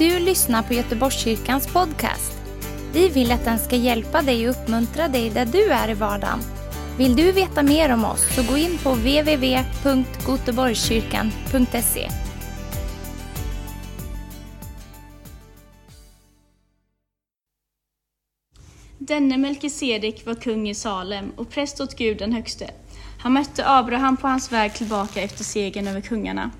du lyssnar på Göteborgskyrkans podcast. Vi vill att den ska hjälpa dig och uppmuntra dig där du är i vardagen. Vill du veta mer om oss så gå in på www.goteborgskyrkan.se. Denne Melkisedek var kung i Salem och präst åt Gud den högste. Han mötte Abraham på hans väg tillbaka efter segern över kungarna.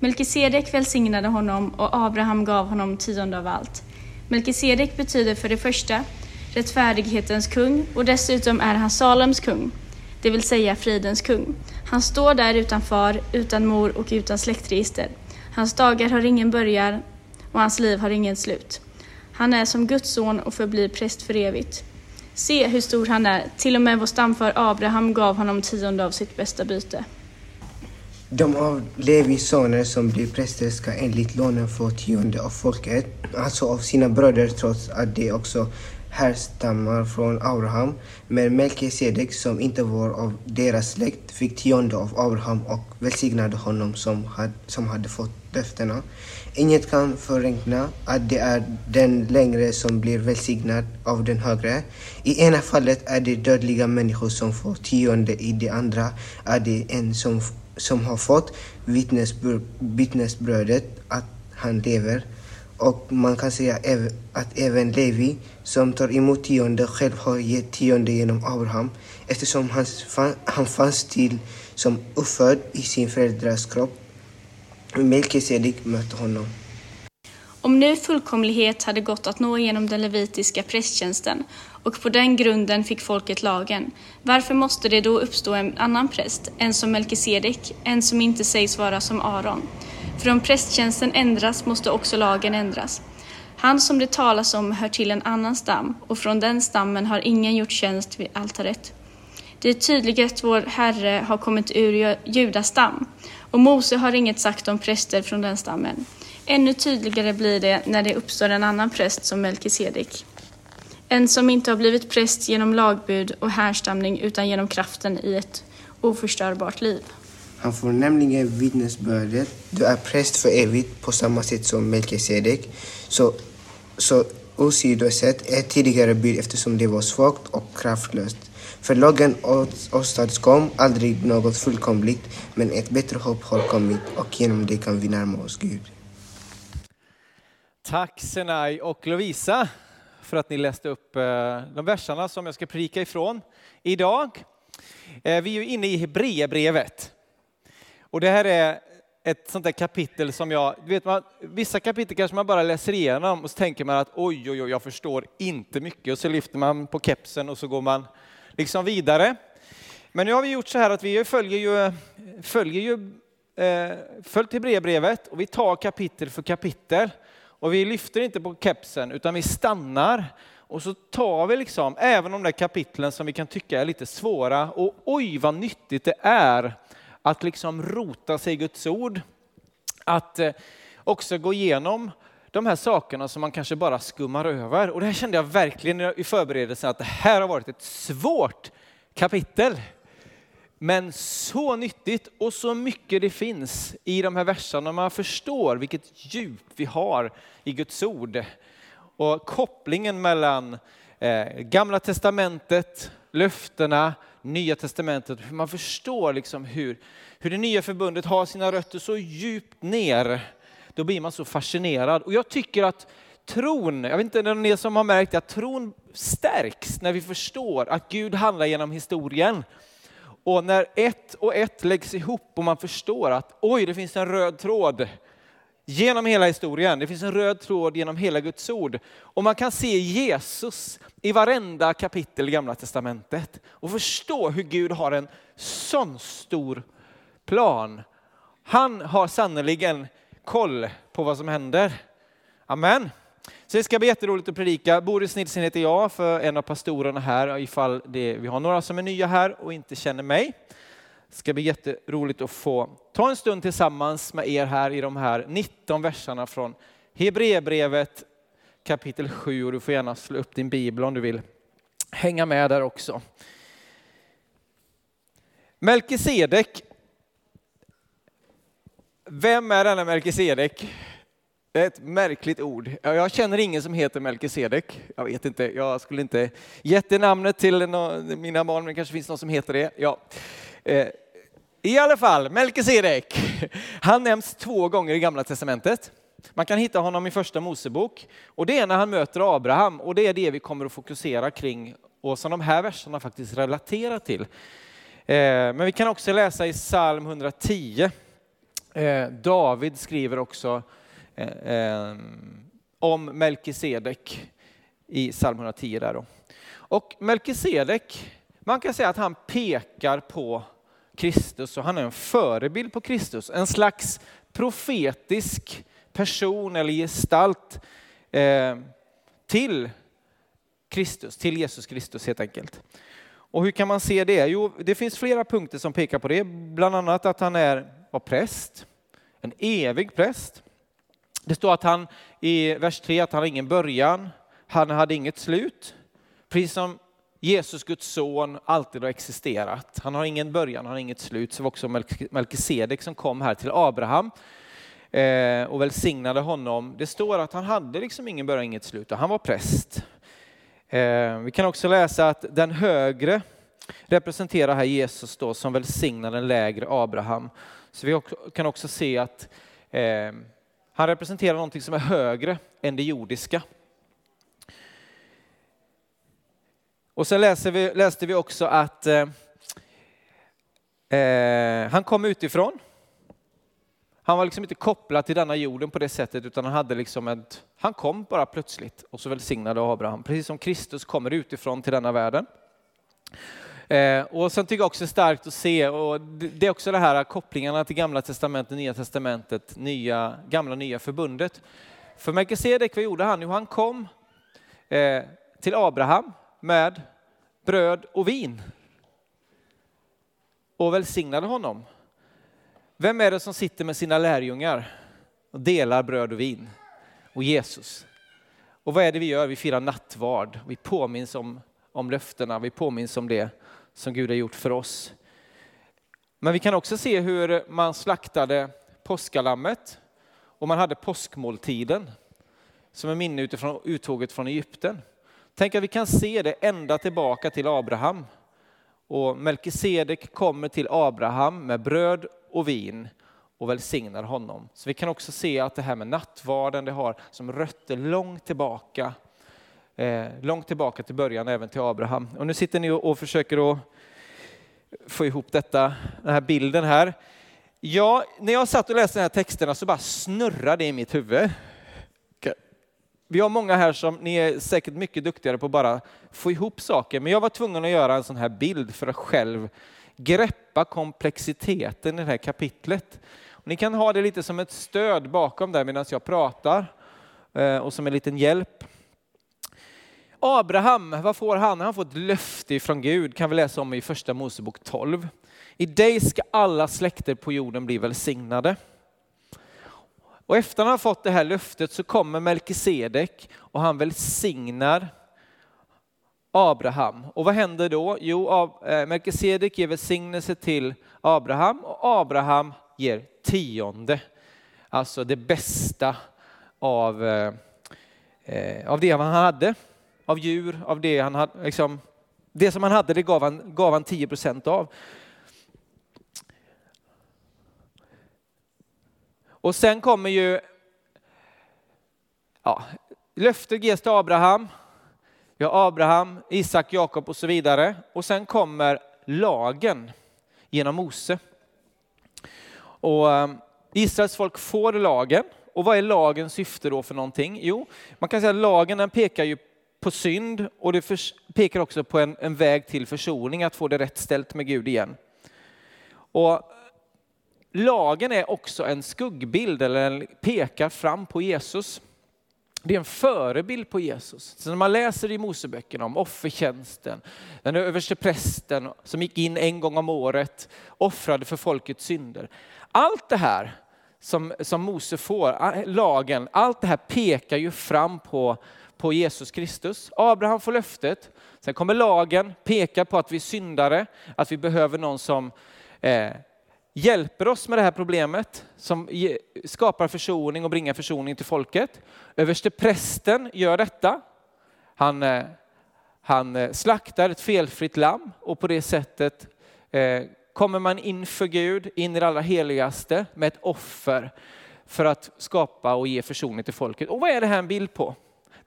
Melkisedek välsignade honom och Abraham gav honom tionde av allt. Melkisedek betyder för det första rättfärdighetens kung och dessutom är han Salems kung, det vill säga fridens kung. Han står där utan far, utan mor och utan släktregister. Hans dagar har ingen början och hans liv har ingen slut. Han är som Guds son och förblir präst för evigt. Se hur stor han är, till och med vår stamfar Abraham gav honom tionde av sitt bästa byte. De av Levis söner som blir präster ska enligt lånen få tionde av folket, alltså av sina bröder trots att de också härstammar från Abraham. Men Melkisedek som inte var av deras släkt fick tionde av Abraham och välsignade honom som, had, som hade fått löftena. Inget kan förräkna att det är den längre som blir välsignad av den högre. I ena fallet är det dödliga människor som får tionde, i det andra är det en som som har fått vittnesbrödet att han lever. Och man kan säga att även Levi, som tar emot tionde, själv har gett tionde genom Abraham eftersom han fanns till som uppfödd i sin föräldrars kropp. Melkisedek mötte honom. Om nu fullkomlighet hade gått att nå genom den levitiska prästtjänsten och på den grunden fick folket lagen, varför måste det då uppstå en annan präst, en som Melkisedek, en som inte sägs vara som Aron? För om prästtjänsten ändras måste också lagen ändras. Han som det talas om hör till en annan stam och från den stammen har ingen gjort tjänst vid altaret. Det är tydligt att vår Herre har kommit ur Judas stam och Mose har inget sagt om präster från den stammen. Ännu tydligare blir det när det uppstår en annan präst som Melkisedek. En som inte har blivit präst genom lagbud och härstamning utan genom kraften i ett oförstörbart liv. Han får nämligen vittnesbördet, du är präst för evigt på samma sätt som Melkisedek. Så, så åsidosatt ett tidigare bud eftersom det var svagt och kraftlöst. För lagen åstadkom aldrig något fullkomligt, men ett bättre hopp har kommit och genom det kan vi närma oss Gud. Tack Senai och Lovisa för att ni läste upp eh, de verserna som jag ska predika ifrån idag. Eh, vi är ju inne i Hebreerbrevet. Och det här är ett sånt där kapitel som jag, vet man, vissa kapitel kanske man bara läser igenom och så tänker man att oj, oj, oj, jag förstår inte mycket och så lyfter man på kepsen och så går man liksom vidare. Men nu har vi gjort så här att vi följer ju, följer ju eh, följt Hebreerbrevet och vi tar kapitel för kapitel. Och vi lyfter inte på kepsen utan vi stannar och så tar vi liksom även de där kapitlen som vi kan tycka är lite svåra och oj vad nyttigt det är att liksom rota sig i Guds ord. Att eh, också gå igenom de här sakerna som man kanske bara skummar över. Och det här kände jag verkligen i förberedelsen att det här har varit ett svårt kapitel. Men så nyttigt och så mycket det finns i de här verserna. Man förstår vilket djup vi har i Guds ord. Och kopplingen mellan eh, gamla testamentet, löftena, nya testamentet. Man förstår liksom hur, hur det nya förbundet har sina rötter så djupt ner. Då blir man så fascinerad. Och jag tycker att tron, jag vet inte om det är som har märkt det, att tron stärks när vi förstår att Gud handlar genom historien. Och när ett och ett läggs ihop och man förstår att oj, det finns en röd tråd genom hela historien. Det finns en röd tråd genom hela Guds ord. Och man kan se Jesus i varenda kapitel i Gamla Testamentet och förstå hur Gud har en sån stor plan. Han har sannerligen koll på vad som händer. Amen. Så det ska bli jätteroligt att predika. Boris Nilsson heter jag för en av pastorerna här, ifall det, vi har några som är nya här och inte känner mig. Det ska bli jätteroligt att få ta en stund tillsammans med er här i de här 19 verserna från Hebreerbrevet kapitel 7 och du får gärna slå upp din bibel om du vill hänga med där också. Melkisedek. Vem är denna Melkisedek? Det är ett märkligt ord. Jag känner ingen som heter Melkisedek. Jag vet inte, jag skulle inte gett det namnet till mina barn, men det kanske finns någon som heter det. Ja. Eh, I alla fall, Melkisedek. Han nämns två gånger i Gamla Testamentet. Man kan hitta honom i första Mosebok och det är när han möter Abraham och det är det vi kommer att fokusera kring och som de här verserna faktiskt relaterar till. Eh, men vi kan också läsa i psalm 110. Eh, David skriver också Eh, eh, om Melkisedek i psalm 110. Där då. Och Melkisedek, man kan säga att han pekar på Kristus och han är en förebild på Kristus. En slags profetisk person eller gestalt eh, till Kristus, till Jesus Kristus helt enkelt. Och hur kan man se det? Jo, det finns flera punkter som pekar på det. Bland annat att han är, var präst, en evig präst. Det står att han i vers 3 att han har ingen början, han hade inget slut. Precis som Jesus, Guds son, alltid har existerat. Han har ingen början, han har inget slut. Så var också Melkisedek som kom här till Abraham eh, och välsignade honom. Det står att han hade liksom ingen början, inget slut. och Han var präst. Eh, vi kan också läsa att den högre representerar här Jesus då som välsignar den lägre Abraham. Så vi kan också se att eh, han representerar någonting som är högre än det jordiska. Och sen läste vi, läste vi också att eh, eh, han kom utifrån. Han var liksom inte kopplad till denna jorden på det sättet utan han hade liksom ett, han kom bara plötsligt och så välsignade Abraham, precis som Kristus kommer utifrån till denna världen. Eh, och sen tycker jag också det är starkt att se, och det är också det här kopplingarna till gamla testamentet, nya testamentet, nya, gamla nya förbundet. För Melkisedek, vad gjorde han? Jo, han kom eh, till Abraham med bröd och vin och välsignade honom. Vem är det som sitter med sina lärjungar och delar bröd och vin? Och Jesus. Och vad är det vi gör? Vi firar nattvard. Vi påminns om, om löftena, vi påminns om det som Gud har gjort för oss. Men vi kan också se hur man slaktade påskalammet och man hade påskmåltiden som en minne utifrån uttåget från Egypten. Tänk att vi kan se det ända tillbaka till Abraham. Och Melkisedek kommer till Abraham med bröd och vin och välsignar honom. Så vi kan också se att det här med nattvarden, det har som rötter långt tillbaka, eh, långt tillbaka till början, även till Abraham. Och nu sitter ni och, försöker att få ihop detta, den här bilden här. Ja, när jag satt och läste de här texterna så bara snurrade det i mitt huvud. Vi har många här som, ni är säkert mycket duktigare på att bara få ihop saker, men jag var tvungen att göra en sån här bild för att själv greppa komplexiteten i det här kapitlet. Och ni kan ha det lite som ett stöd bakom där medan jag pratar eh, och som en liten hjälp. Abraham, vad får han? Han får ett löfte från Gud, kan vi läsa om i första Mosebok 12. I dig ska alla släkter på jorden bli välsignade. Och efter han har fått det här löftet så kommer Melkisedek och han välsignar Abraham. Och vad händer då? Jo, eh, Melkisedek ger välsignelse till Abraham och Abraham ger tionde. Alltså det bästa av, eh, eh, av det han hade. Av djur, av det han hade. Liksom, det som han hade det gav han, gav han 10 procent av. Och sen kommer ju ja, löftet ges till Abraham. Vi har Abraham, Isak, Jakob och så vidare. Och sen kommer lagen genom Mose. Och ehm, Israels folk får lagen. Och vad är lagens syfte då för någonting? Jo, man kan säga att lagen den pekar ju på synd och det pekar också på en, en väg till försoning, att få det rätt ställt med Gud igen. Och lagen är också en skuggbild, eller pekar fram på Jesus. Det är en förebild på Jesus. Så när man läser i Moseböckerna om offertjänsten, den överste prästen som gick in en gång om året, offrade för folkets synder. Allt det här som, som Mose får, lagen, allt det här pekar ju fram på, på Jesus Kristus. Abraham får löftet, sen kommer lagen, pekar på att vi är syndare, att vi behöver någon som eh, hjälper oss med det här problemet, som skapar försoning och bringar försoning till folket. Överste prästen gör detta. Han, eh, han eh, slaktar ett felfritt lamm och på det sättet eh, kommer man inför Gud, in i det allra heligaste med ett offer för att skapa och ge försoning till folket. Och vad är det här en bild på?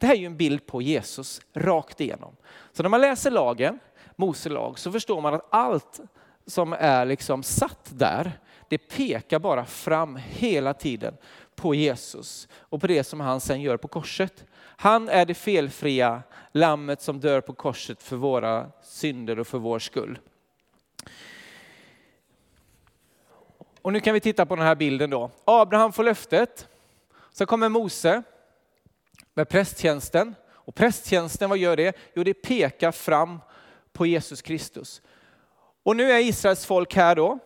Det här är ju en bild på Jesus rakt igenom. Så när man läser lagen, Mose lag, så förstår man att allt som är liksom satt där, det pekar bara fram hela tiden på Jesus och på det som han sen gör på korset. Han är det felfria lammet som dör på korset för våra synder och för vår skull. Och nu kan vi titta på den här bilden då. Abraham får löftet. Så kommer Mose med prästtjänsten. Och prästtjänsten, vad gör det? Jo, det pekar fram på Jesus Kristus. Och nu är Israels folk här då.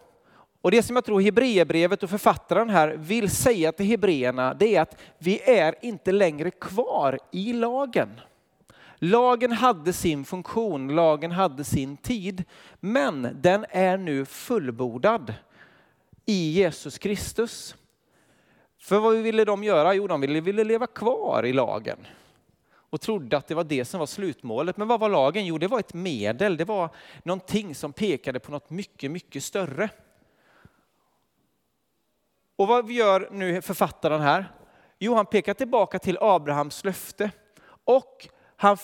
Och det som jag tror Hebreerbrevet och författaren här vill säga till hebreerna, det är att vi är inte längre kvar i lagen. Lagen hade sin funktion, lagen hade sin tid, men den är nu fullbordad i Jesus Kristus. För vad ville de göra? Jo, de ville, ville leva kvar i lagen och trodde att det var det som var slutmålet. Men vad var lagen? Jo, det var ett medel. Det var någonting som pekade på något mycket, mycket större. Och vad gör nu författaren här? Jo, han pekar tillbaka till Abrahams löfte och han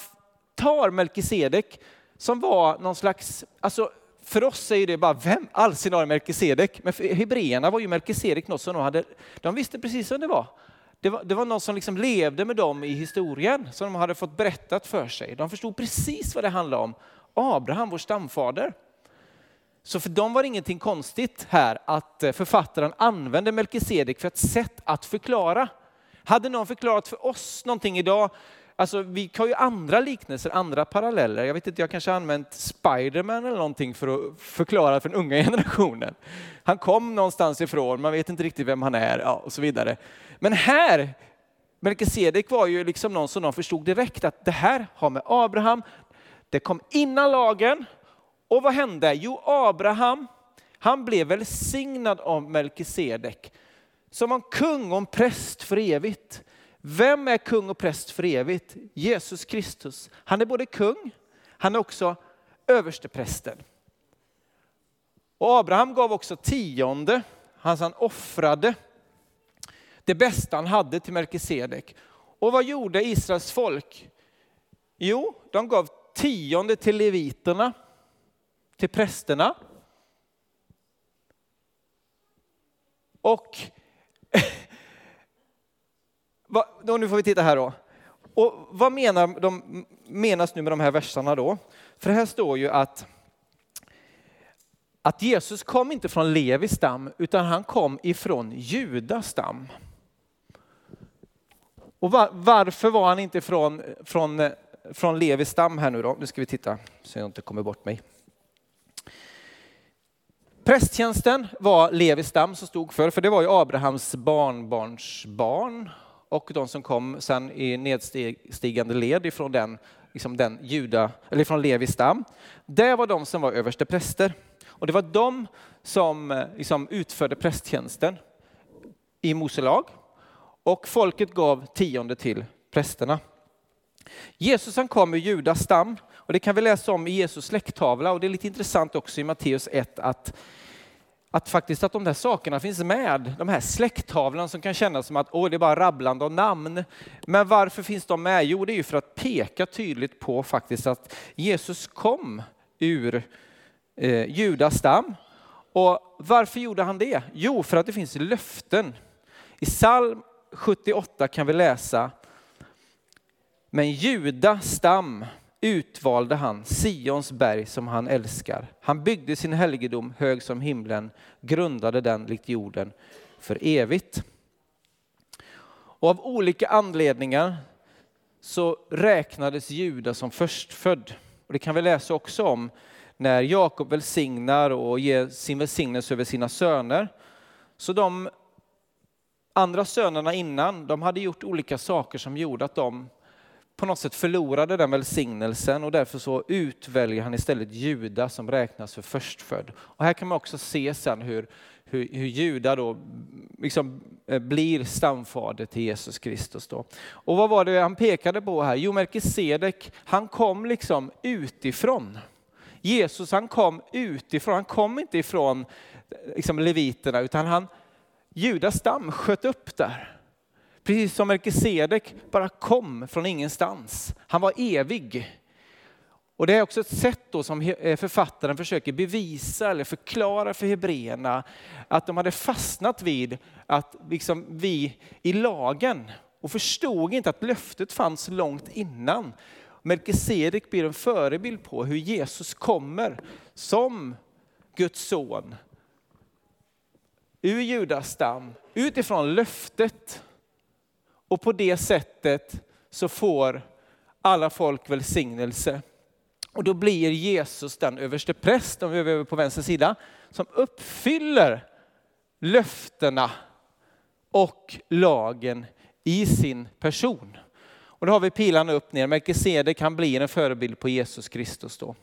tar Melkisedek som var någon slags, alltså för oss är det bara, vem allsin har Melkisedek? Men för hebreerna var ju Melkisedek något som de hade, de visste precis vem det var. Det var, det var någon som liksom levde med dem i historien, som de hade fått berättat för sig. De förstod precis vad det handlade om. Abraham, vår stamfader. Så för dem var det ingenting konstigt här att eh, författaren använde Melkisedek för ett sätt att förklara. Hade någon förklarat för oss någonting idag, Alltså, vi har ju andra liknelser, andra paralleller. Jag vet inte, jag kanske har använt Spiderman eller någonting för att förklara för den unga generationen. Han kom någonstans ifrån, man vet inte riktigt vem han är ja, och så vidare. Men här, Melkisedek var ju liksom någon som de förstod direkt att det här har med Abraham, det kom innan lagen. Och vad hände? Jo, Abraham, han blev välsignad av Melkisedek som en kung och en präst för evigt. Vem är kung och präst för evigt? Jesus Kristus. Han är både kung, han är också översteprästen. Och Abraham gav också tionde, han offrade det bästa han hade till Melkisedek. Och vad gjorde Israels folk? Jo, de gav tionde till leviterna, till prästerna. Och då, nu får vi titta här då. Och vad menar de, menas nu med de här verserna då? För här står ju att, att Jesus kom inte från Levis stam, utan han kom ifrån Judas stam. Och var, varför var han inte från, från, från Levis stam här nu då? Nu ska vi titta så jag inte kommer bort mig. Prästtjänsten var Levis stam som stod för, för det var ju Abrahams barnbarns barn och de som kom sen i nedstigande led ifrån den, liksom den juda, eller från Levis stam. Det var de som var överste präster. Och det var de som liksom utförde prästtjänsten i Mose lag. Och folket gav tionde till prästerna. Jesus han kom ur Judas stam och det kan vi läsa om i Jesus släkttavla och det är lite intressant också i Matteus 1 att att faktiskt att de där sakerna finns med, de här släkttavlan som kan kännas som att åh, det är bara rabblande av namn. Men varför finns de med? Jo, det är ju för att peka tydligt på faktiskt att Jesus kom ur eh, Judas stam. Och varför gjorde han det? Jo, för att det finns löften. I psalm 78 kan vi läsa, men Judas stam utvalde han Sions berg som han älskar. Han byggde sin helgedom hög som himlen, grundade den likt jorden för evigt. Och av olika anledningar så räknades Juda som förstfödd. Och det kan vi läsa också om när Jakob välsignar och ger sin välsignelse över sina söner. Så de andra sönerna innan, de hade gjort olika saker som gjorde att de på något sätt förlorade den välsignelsen och därför så utväljer han istället Juda som räknas för förstfödd. Och här kan man också se sen hur, hur, hur Juda då liksom eh, blir stamfader till Jesus Kristus. Då. Och vad var det han pekade på här? Jo, Melkisedek, han kom liksom utifrån. Jesus han kom utifrån, han kom inte ifrån liksom leviterna utan han, Judas stam sköt upp där. Precis som Melkisedek bara kom från ingenstans. Han var evig. Och det är också ett sätt då som eh, författaren försöker bevisa eller förklara för hebreerna att de hade fastnat vid att liksom vi i lagen och förstod inte att löftet fanns långt innan. Melkisedek blir en förebild på hur Jesus kommer som Guds son ur Judas stam utifrån löftet och på det sättet så får alla folk välsignelse. Och då blir Jesus den överste präst, om vi är över på vänster sida, som uppfyller löftena och lagen i sin person. Och då har vi pilarna upp ner. Melkisedek kan bli en förebild på Jesus Kristus då.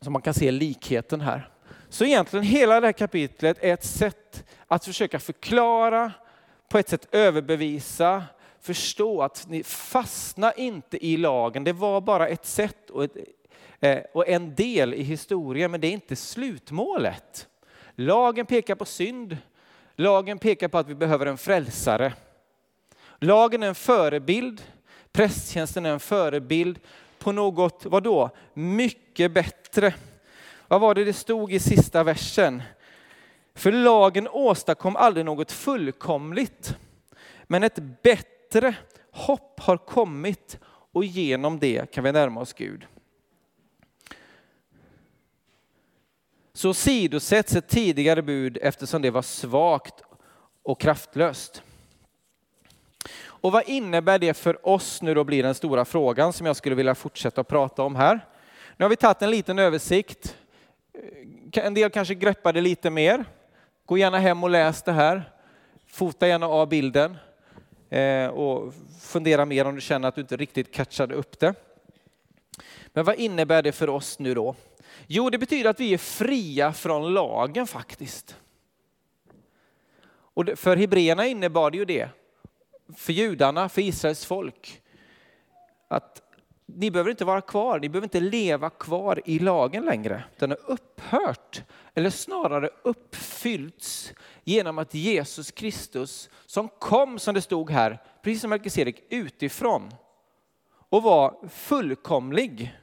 Så man kan se likheten här. Så egentligen hela det här kapitlet är ett sätt att försöka förklara, på ett sätt överbevisa, förstå att ni fastna inte i lagen. Det var bara ett sätt och, ett, eh, och en del i historien, men det är inte slutmålet. Lagen pekar på synd. Lagen pekar på att vi behöver en frälsare. Lagen är en förebild. Prästtjänsten är en förebild på något, vad då? Mycket bättre. Vad var det det stod i sista versen? För lagen åstadkom aldrig något fullkomligt, men ett bättre hopp har kommit och genom det kan vi närma oss Gud. Så sidosätts ett tidigare bud eftersom det var svagt och kraftlöst. Och vad innebär det för oss nu då blir den stora frågan som jag skulle vilja fortsätta att prata om här. Nu har vi tagit en liten översikt. En del kanske greppade lite mer. Gå gärna hem och läs det här. Fota gärna av bilden eh, och fundera mer om du känner att du inte riktigt catchade upp det. Men vad innebär det för oss nu då? Jo, det betyder att vi är fria från lagen faktiskt. Och för hebreerna innebar det ju det för judarna, för Israels folk. Att ni behöver inte vara kvar, ni behöver inte leva kvar i lagen längre. Den har upphört, eller snarare uppfyllts genom att Jesus Kristus, som kom som det stod här, precis som Melkisedek, utifrån och var fullkomlig,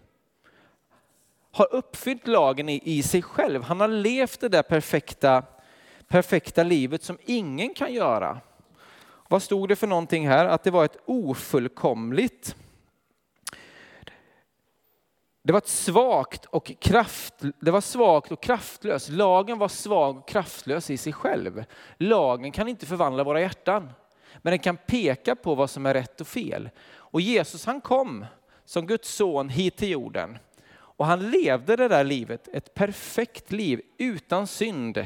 har uppfyllt lagen i, i sig själv. Han har levt det där perfekta, perfekta livet som ingen kan göra. Vad stod det för någonting här? Att det var ett ofullkomligt. Det var ett svagt och kraft, det var svagt och kraftlöst. Lagen var svag och kraftlös i sig själv. Lagen kan inte förvandla våra hjärtan, men den kan peka på vad som är rätt och fel. Och Jesus han kom som Guds son hit till jorden och han levde det där livet, ett perfekt liv utan synd,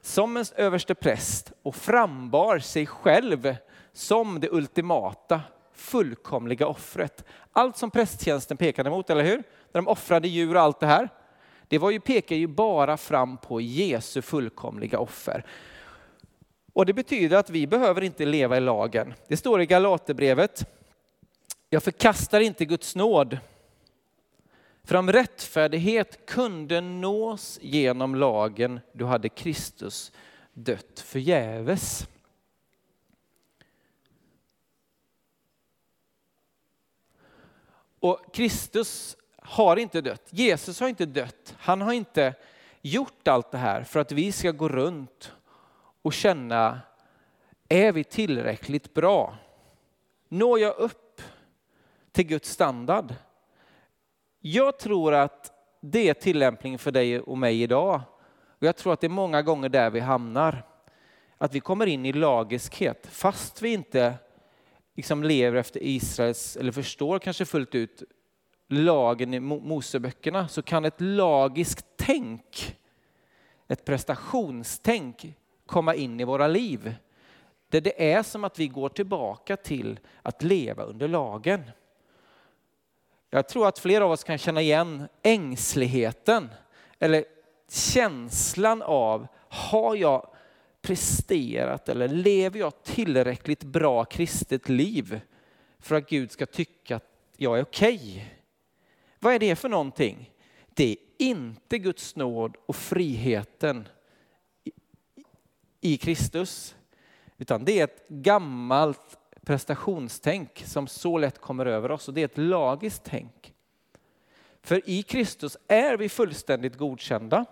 som en överste präst och frambar sig själv som det ultimata, fullkomliga offret. Allt som prästtjänsten pekade mot, eller hur? När de offrade djur och allt det här. Det var ju, pekar ju bara fram på Jesu fullkomliga offer. Och det betyder att vi behöver inte leva i lagen. Det står i Galaterbrevet. Jag förkastar inte Guds nåd för om rättfärdighet kunde nås genom lagen, då hade Kristus dött förgäves. Och Kristus har inte dött. Jesus har inte dött. Han har inte gjort allt det här för att vi ska gå runt och känna, är vi tillräckligt bra? Når jag upp till Guds standard? Jag tror att det är tillämpningen för dig och mig idag. Och jag tror att det är många gånger där vi hamnar. Att vi kommer in i lagiskhet fast vi inte liksom lever efter Israels, eller förstår kanske fullt ut lagen i Moseböckerna, så kan ett lagiskt tänk, ett prestationstänk komma in i våra liv. där det är som att vi går tillbaka till att leva under lagen. Jag tror att flera av oss kan känna igen ängsligheten eller känslan av, har jag presterat eller lever jag tillräckligt bra kristet liv för att Gud ska tycka att jag är okej? Okay? Vad är det för någonting? Det är inte Guds nåd och friheten i Kristus, utan det är ett gammalt prestationstänk som så lätt kommer över oss och det är ett lagiskt tänk. För i Kristus är vi fullständigt godkända.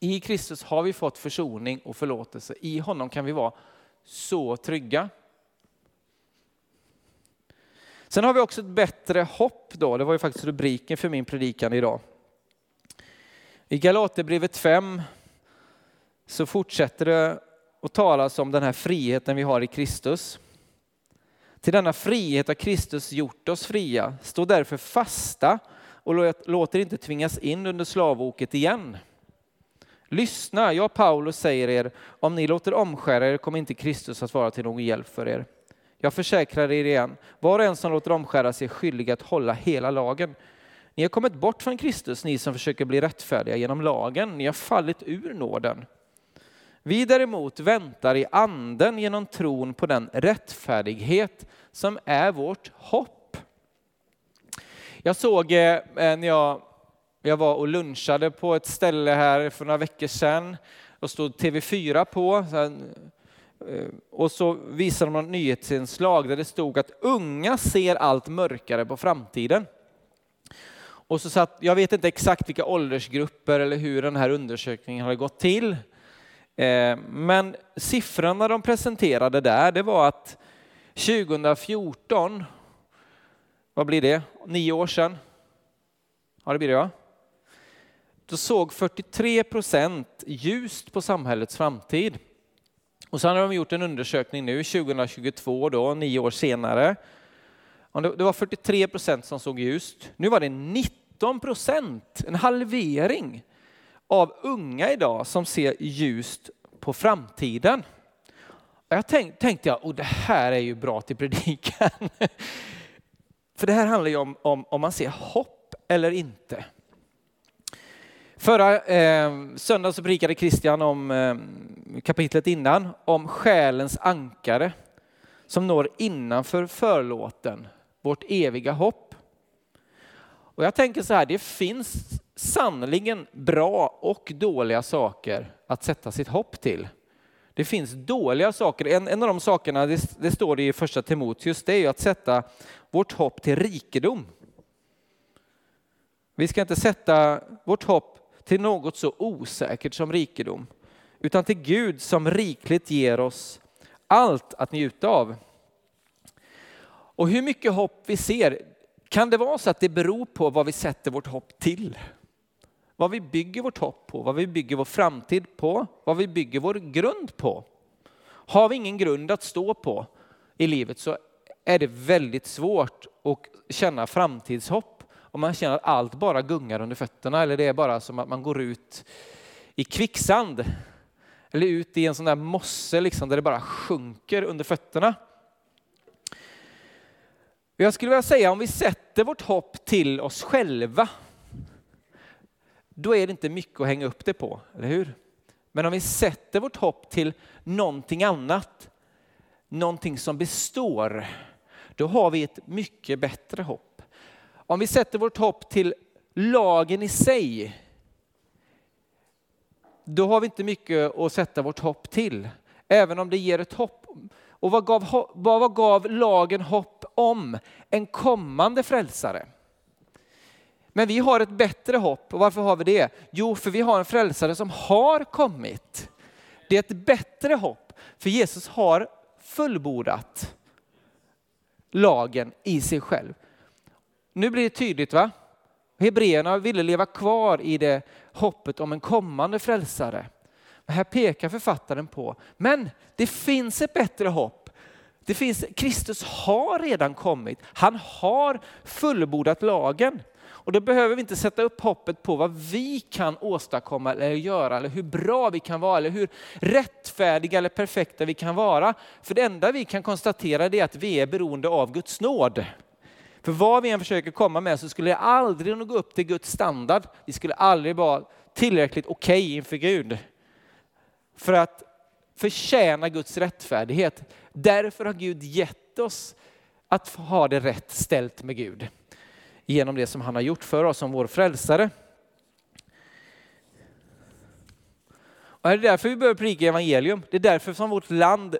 I Kristus har vi fått försoning och förlåtelse. I honom kan vi vara så trygga. Sen har vi också ett bättre hopp då. Det var ju faktiskt rubriken för min predikan idag. I Galaterbrevet 5 så fortsätter det att talas om den här friheten vi har i Kristus. Till denna frihet har Kristus gjort oss fria. Stå därför fasta och låt er inte tvingas in under slavoket igen. Lyssna, jag Paulus säger er, om ni låter omskära er kommer inte Kristus att vara till någon hjälp för er. Jag försäkrar er igen, var och en som låter omskära sig är skyldig att hålla hela lagen. Ni har kommit bort från Kristus, ni som försöker bli rättfärdiga genom lagen. Ni har fallit ur nåden. Vi däremot väntar i anden genom tron på den rättfärdighet som är vårt hopp. Jag såg eh, när jag, jag var och lunchade på ett ställe här för några veckor sedan och stod TV4 på. Eh, och så visade de ett nyhetsinslag där det stod att unga ser allt mörkare på framtiden. Och så satt, jag vet inte exakt vilka åldersgrupper eller hur den här undersökningen hade gått till. Eh, men siffrorna de presenterade där, det var att 2014, vad blir det, nio år sedan? Ja, det blir det ja. Då såg 43 procent ljust på samhällets framtid. Och så har de gjort en undersökning nu 2022, då, nio år senare. Det var 43 procent som såg ljust. Nu var det 19 procent, en halvering av unga idag som ser ljust på framtiden. Jag tänk, tänkte jag, och det här är ju bra till predikan. För det här handlar ju om, om, om man ser hopp eller inte. Förra eh, söndagen så predikade Christian om eh, kapitlet innan, om själens ankare som når innanför förlåten, vårt eviga hopp. Och jag tänker så här, det finns sannoliken bra och dåliga saker att sätta sitt hopp till. Det finns dåliga saker. En, en av de sakerna, det, det står i första Timoteus, det är ju att sätta vårt hopp till rikedom. Vi ska inte sätta vårt hopp till något så osäkert som rikedom, utan till Gud som rikligt ger oss allt att njuta av. Och hur mycket hopp vi ser, kan det vara så att det beror på vad vi sätter vårt hopp till? Vad vi bygger vårt hopp på, vad vi bygger vår framtid på, vad vi bygger vår grund på. Har vi ingen grund att stå på i livet så är det väldigt svårt att känna framtidshopp och man känner att allt bara gungar under fötterna eller det är bara som att man går ut i kvicksand eller ut i en sån där mosse liksom, där det bara sjunker under fötterna. Jag skulle vilja säga om vi sätter vårt hopp till oss själva då är det inte mycket att hänga upp det på, eller hur? Men om vi sätter vårt hopp till någonting annat, någonting som består, då har vi ett mycket bättre hopp. Om vi sätter vårt hopp till lagen i sig, då har vi inte mycket att sätta vårt hopp till. Även om det ger ett hopp. Och vad gav, vad gav lagen hopp om? En kommande frälsare. Men vi har ett bättre hopp. Och varför har vi det? Jo, för vi har en frälsare som har kommit. Det är ett bättre hopp, för Jesus har fullbordat lagen i sig själv. Nu blir det tydligt va? Hebreerna ville leva kvar i det hoppet om en kommande frälsare. Men här pekar författaren på, men det finns ett bättre hopp. Det finns, Kristus har redan kommit. Han har fullbordat lagen. Och då behöver vi inte sätta upp hoppet på vad vi kan åstadkomma eller göra, eller hur bra vi kan vara, eller hur rättfärdiga eller perfekta vi kan vara. För det enda vi kan konstatera är att vi är beroende av Guds nåd. För vad vi än försöker komma med så skulle det aldrig nå gå upp till Guds standard. Vi skulle aldrig vara tillräckligt okej okay inför Gud. För att förtjäna Guds rättfärdighet. Därför har Gud gett oss att ha det rätt ställt med Gud genom det som han har gjort för oss som vår frälsare. Och det är därför vi behöver predika evangelium. Det är därför som vårt land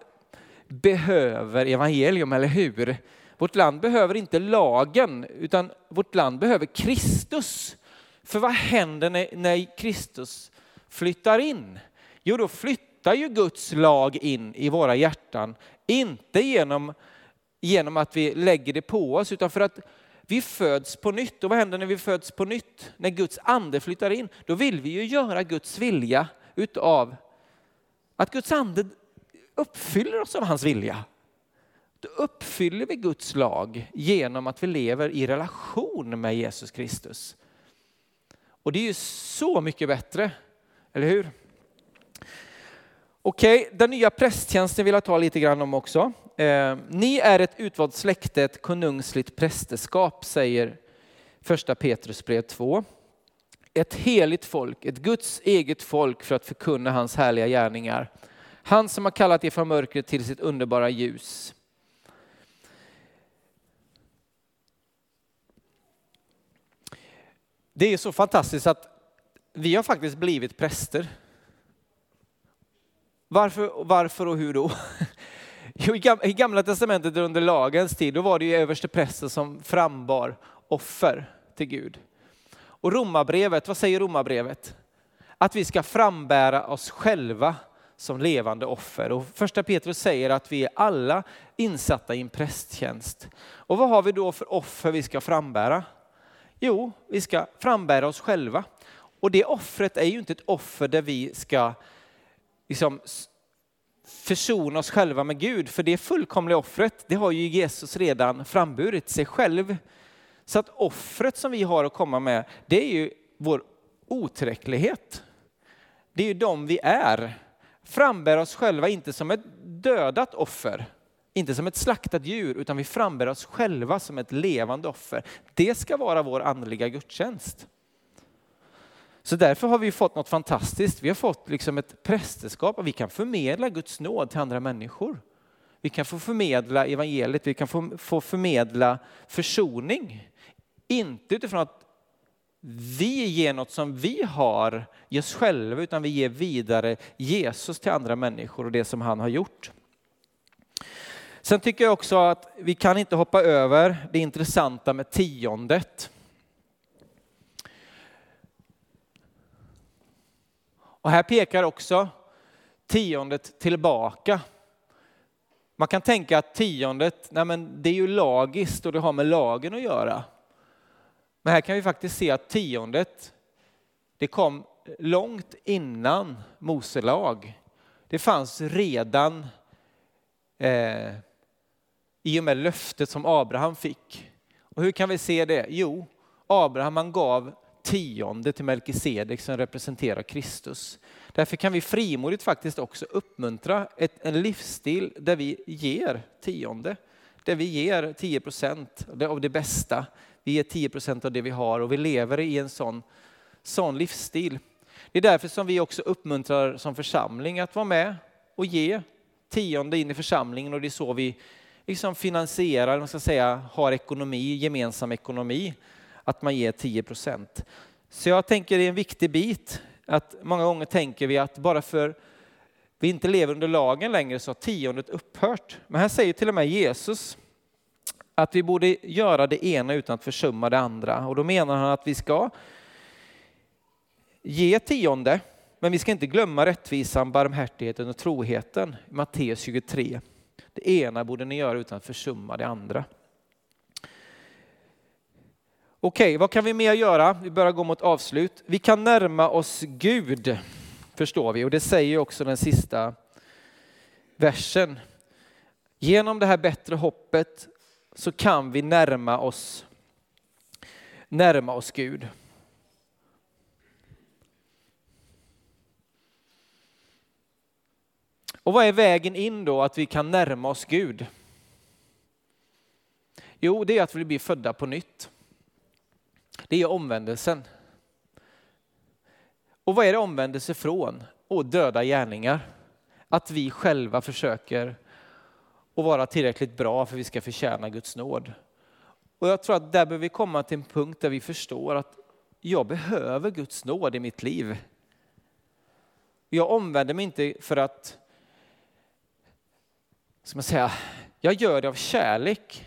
behöver evangelium, eller hur? Vårt land behöver inte lagen, utan vårt land behöver Kristus. För vad händer när, när Kristus flyttar in? Jo, då flyttar ju Guds lag in i våra hjärtan. Inte genom, genom att vi lägger det på oss, utan för att vi föds på nytt. Och vad händer när vi föds på nytt? När Guds ande flyttar in, då vill vi ju göra Guds vilja utav att Guds ande uppfyller oss av hans vilja. Då uppfyller vi Guds lag genom att vi lever i relation med Jesus Kristus. Och det är ju så mycket bättre, eller hur? Okej, den nya prästtjänsten vill jag ta lite grann om också. Eh, ni är ett utvalt släkte, ett konungsligt prästerskap, säger första Petrus brev 2. Ett heligt folk, ett Guds eget folk för att förkunna hans härliga gärningar. Han som har kallat er från mörkret till sitt underbara ljus. Det är så fantastiskt att vi har faktiskt blivit präster. Varför, varför och hur då? Jo, I Gamla Testamentet under lagens tid, då var det ju överste prästen som frambar offer till Gud. Och romabrevet, vad säger romabrevet? Att vi ska frambära oss själva som levande offer. Och första Petrus säger att vi är alla insatta i en prästtjänst. Och vad har vi då för offer vi ska frambära? Jo, vi ska frambära oss själva. Och det offret är ju inte ett offer där vi ska liksom försona oss själva med Gud, för det fullkomliga offret, det har ju Jesus redan framburit sig själv. Så att offret som vi har att komma med, det är ju vår otillräcklighet. Det är ju de vi är. Frambär oss själva inte som ett dödat offer, inte som ett slaktat djur, utan vi frambär oss själva som ett levande offer. Det ska vara vår andliga gudstjänst. Så därför har vi fått något fantastiskt. Vi har fått liksom ett prästerskap och vi kan förmedla Guds nåd till andra människor. Vi kan få förmedla evangeliet, vi kan få, få förmedla försoning. Inte utifrån att vi ger något som vi har i oss själva, utan vi ger vidare Jesus till andra människor och det som han har gjort. Sen tycker jag också att vi kan inte hoppa över det intressanta med tiondet. Och här pekar också tiondet tillbaka. Man kan tänka att tiondet, nej men det är ju lagiskt och det har med lagen att göra. Men här kan vi faktiskt se att tiondet, det kom långt innan Mose lag. Det fanns redan eh, i och med löftet som Abraham fick. Och hur kan vi se det? Jo, Abraham han gav tionde till Melkisedek som representerar Kristus. Därför kan vi frimodigt faktiskt också uppmuntra ett, en livsstil där vi ger tionde. Där vi ger 10 procent av det bästa. Vi ger 10 procent av det vi har och vi lever i en sån, sån livsstil. Det är därför som vi också uppmuntrar som församling att vara med och ge tionde in i församlingen och det är så vi liksom finansierar, man ska säga, har ekonomi, gemensam ekonomi att man ger 10 procent. Så jag tänker det är en viktig bit att många gånger tänker vi att bara för vi inte lever under lagen längre så har tiondet upphört. Men här säger till och med Jesus att vi borde göra det ena utan att försumma det andra. Och då menar han att vi ska ge tionde, men vi ska inte glömma rättvisan, barmhärtigheten och troheten. Matteus 23. Det ena borde ni göra utan att försumma det andra. Okej, vad kan vi mer göra? Vi börjar gå mot avslut. Vi kan närma oss Gud, förstår vi, och det säger också den sista versen. Genom det här bättre hoppet så kan vi närma oss närma oss Gud. Och vad är vägen in då, att vi kan närma oss Gud? Jo, det är att vi blir födda på nytt. Det är omvändelsen. Och vad är det omvändelse från? Och döda gärningar. Att vi själva försöker att vara tillräckligt bra för att vi ska förtjäna Guds nåd. Och jag tror att där behöver vi komma till en punkt där vi förstår att jag behöver Guds nåd i mitt liv. Jag omvänder mig inte för att, ska man säga, jag gör det av kärlek.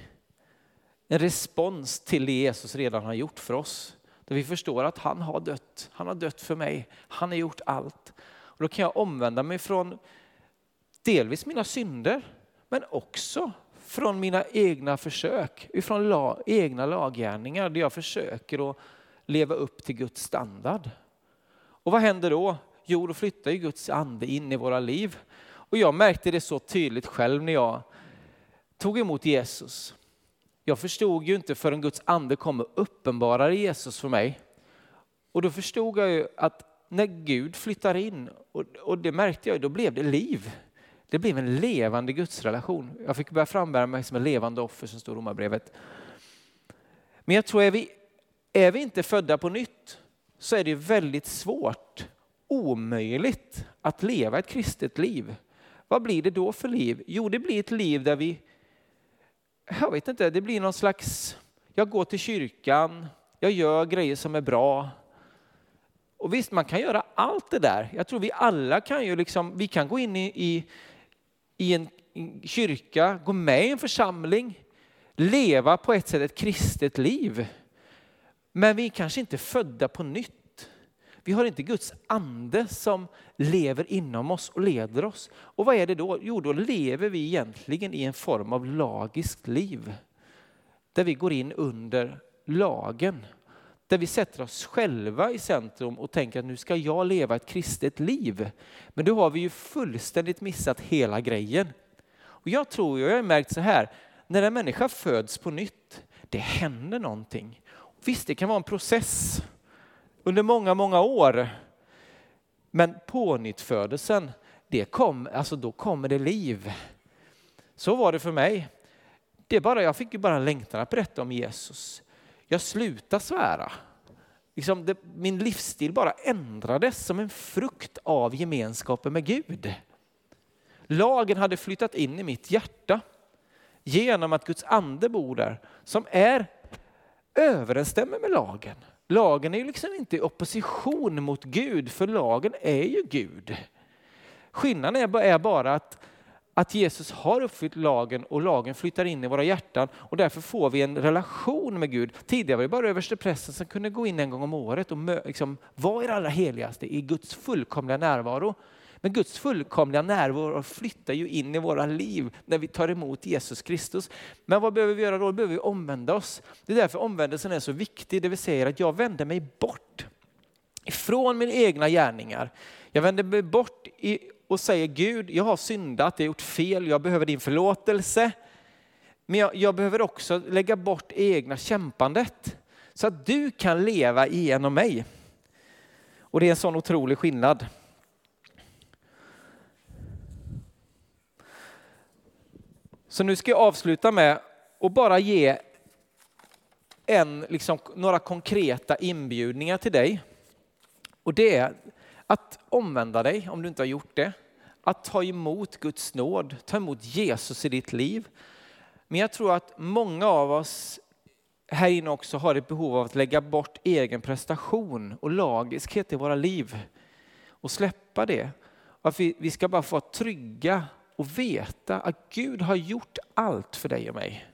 En respons till det Jesus redan har gjort för oss. Där vi förstår att han har dött, han har dött för mig, han har gjort allt. Och då kan jag omvända mig från delvis mina synder, men också från mina egna försök, ifrån la, egna laggärningar där jag försöker att leva upp till Guds standard. Och vad händer då? Jo, då flyttar ju Guds ande in i våra liv. Och jag märkte det så tydligt själv när jag tog emot Jesus. Jag förstod ju inte förrän Guds ande kom och uppenbarade Jesus för mig. Och då förstod jag ju att när Gud flyttar in, och, det märkte jag, då blev det liv. Det blev en levande gudsrelation. Jag fick börja frambära mig som en levande offer som står i Romarbrevet. Men jag tror, är vi, är vi inte födda på nytt så är det väldigt svårt, omöjligt att leva ett kristet liv. Vad blir det då för liv? Jo, det blir ett liv där vi, jag vet inte, det blir någon slags, jag går till kyrkan, jag gör grejer som är bra. Och visst, man kan göra allt det där. Jag tror vi alla kan ju liksom, vi kan gå in i, i i en kyrka, gå med i en församling, leva på ett sätt ett kristet liv. Men vi är kanske inte födda på nytt. Vi har inte Guds ande som lever inom oss och leder oss. Och vad är det då? Jo, då lever vi egentligen i en form av lagiskt liv. Där vi går in under lagen. Där vi sätter oss själva i centrum och tänker att nu ska jag leva ett kristet liv. Men då har vi ju fullständigt missat hela grejen. Och jag tror, jag har märkt så här, när en människa föds på nytt, det händer någonting. Visst, det kan vara en process under många, många år. Men pånyttfödelsen, det kom, alltså då kommer det liv. Så var det för mig. Det bara, jag fick ju bara längtan att berätta om Jesus. Jag slutade svära. Liksom det, min livsstil bara ändrades som en frukt av gemenskapen med Gud. Lagen hade flyttat in i mitt hjärta genom att Guds ande bor där som är överensstämmer med lagen. Lagen är ju liksom inte i opposition mot Gud, för lagen är ju Gud. Skillnaden är bara att att Jesus har uppfyllt lagen och lagen flyttar in i våra hjärtan och därför får vi en relation med Gud. Tidigare var det bara översteprästen som kunde gå in en gång om året och liksom vara i det allra heligaste, i Guds fullkomliga närvaro. Men Guds fullkomliga närvaro flyttar ju in i våra liv när vi tar emot Jesus Kristus. Men vad behöver vi göra då? Då behöver vi omvända oss. Det är därför omvändelsen är så viktig, det vill säga att jag vänder mig bort ifrån mina egna gärningar. Jag vänder mig bort och säger Gud, jag har syndat, jag har gjort fel, jag behöver din förlåtelse. Men jag, jag behöver också lägga bort egna kämpandet så att du kan leva igenom mig. Och det är en sån otrolig skillnad. Så nu ska jag avsluta med att bara ge en, liksom, några konkreta inbjudningar till dig. Och det är att omvända dig om du inte har gjort det. Att ta emot Guds nåd, ta emot Jesus i ditt liv. Men jag tror att många av oss här inne också har ett behov av att lägga bort egen prestation och lagiskhet i våra liv och släppa det. Att vi, vi ska bara få vara trygga och veta att Gud har gjort allt för dig och mig.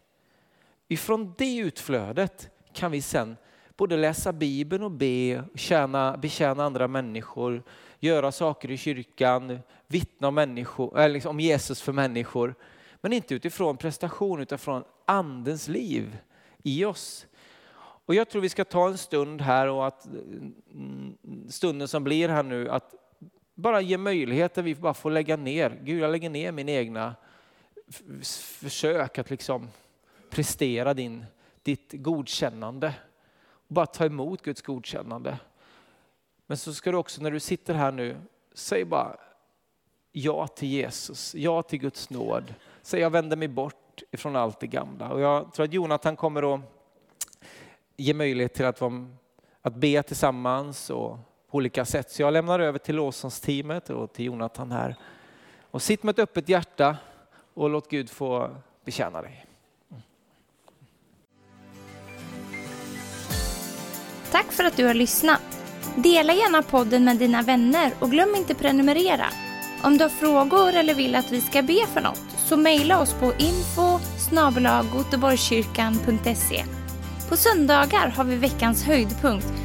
Ifrån det utflödet kan vi sen både läsa Bibeln och be, tjäna, betjäna andra människor, göra saker i kyrkan, vittna om, människor, eller liksom om Jesus för människor. Men inte utifrån prestation utan från andens liv i oss. Och jag tror vi ska ta en stund här och att mm, stunden som blir här nu att bara ge möjligheter vi bara får lägga ner. Gud, jag lägger ner min egna försök att liksom prestera din, ditt godkännande bara ta emot Guds godkännande. Men så ska du också när du sitter här nu, säg bara ja till Jesus, ja till Guds nåd. Säg jag vänder mig bort ifrån allt det gamla. Och jag tror att Jonathan kommer att ge möjlighet till att, att be tillsammans och olika sätt. Så jag lämnar över till lovsångsteamet och till Jonathan här. Och sitt med ett öppet hjärta och låt Gud få betjäna dig. Tack för att du har lyssnat. Dela gärna podden med dina vänner och glöm inte prenumerera. Om du har frågor eller vill att vi ska be för något så mejla oss på info På söndagar har vi veckans höjdpunkt.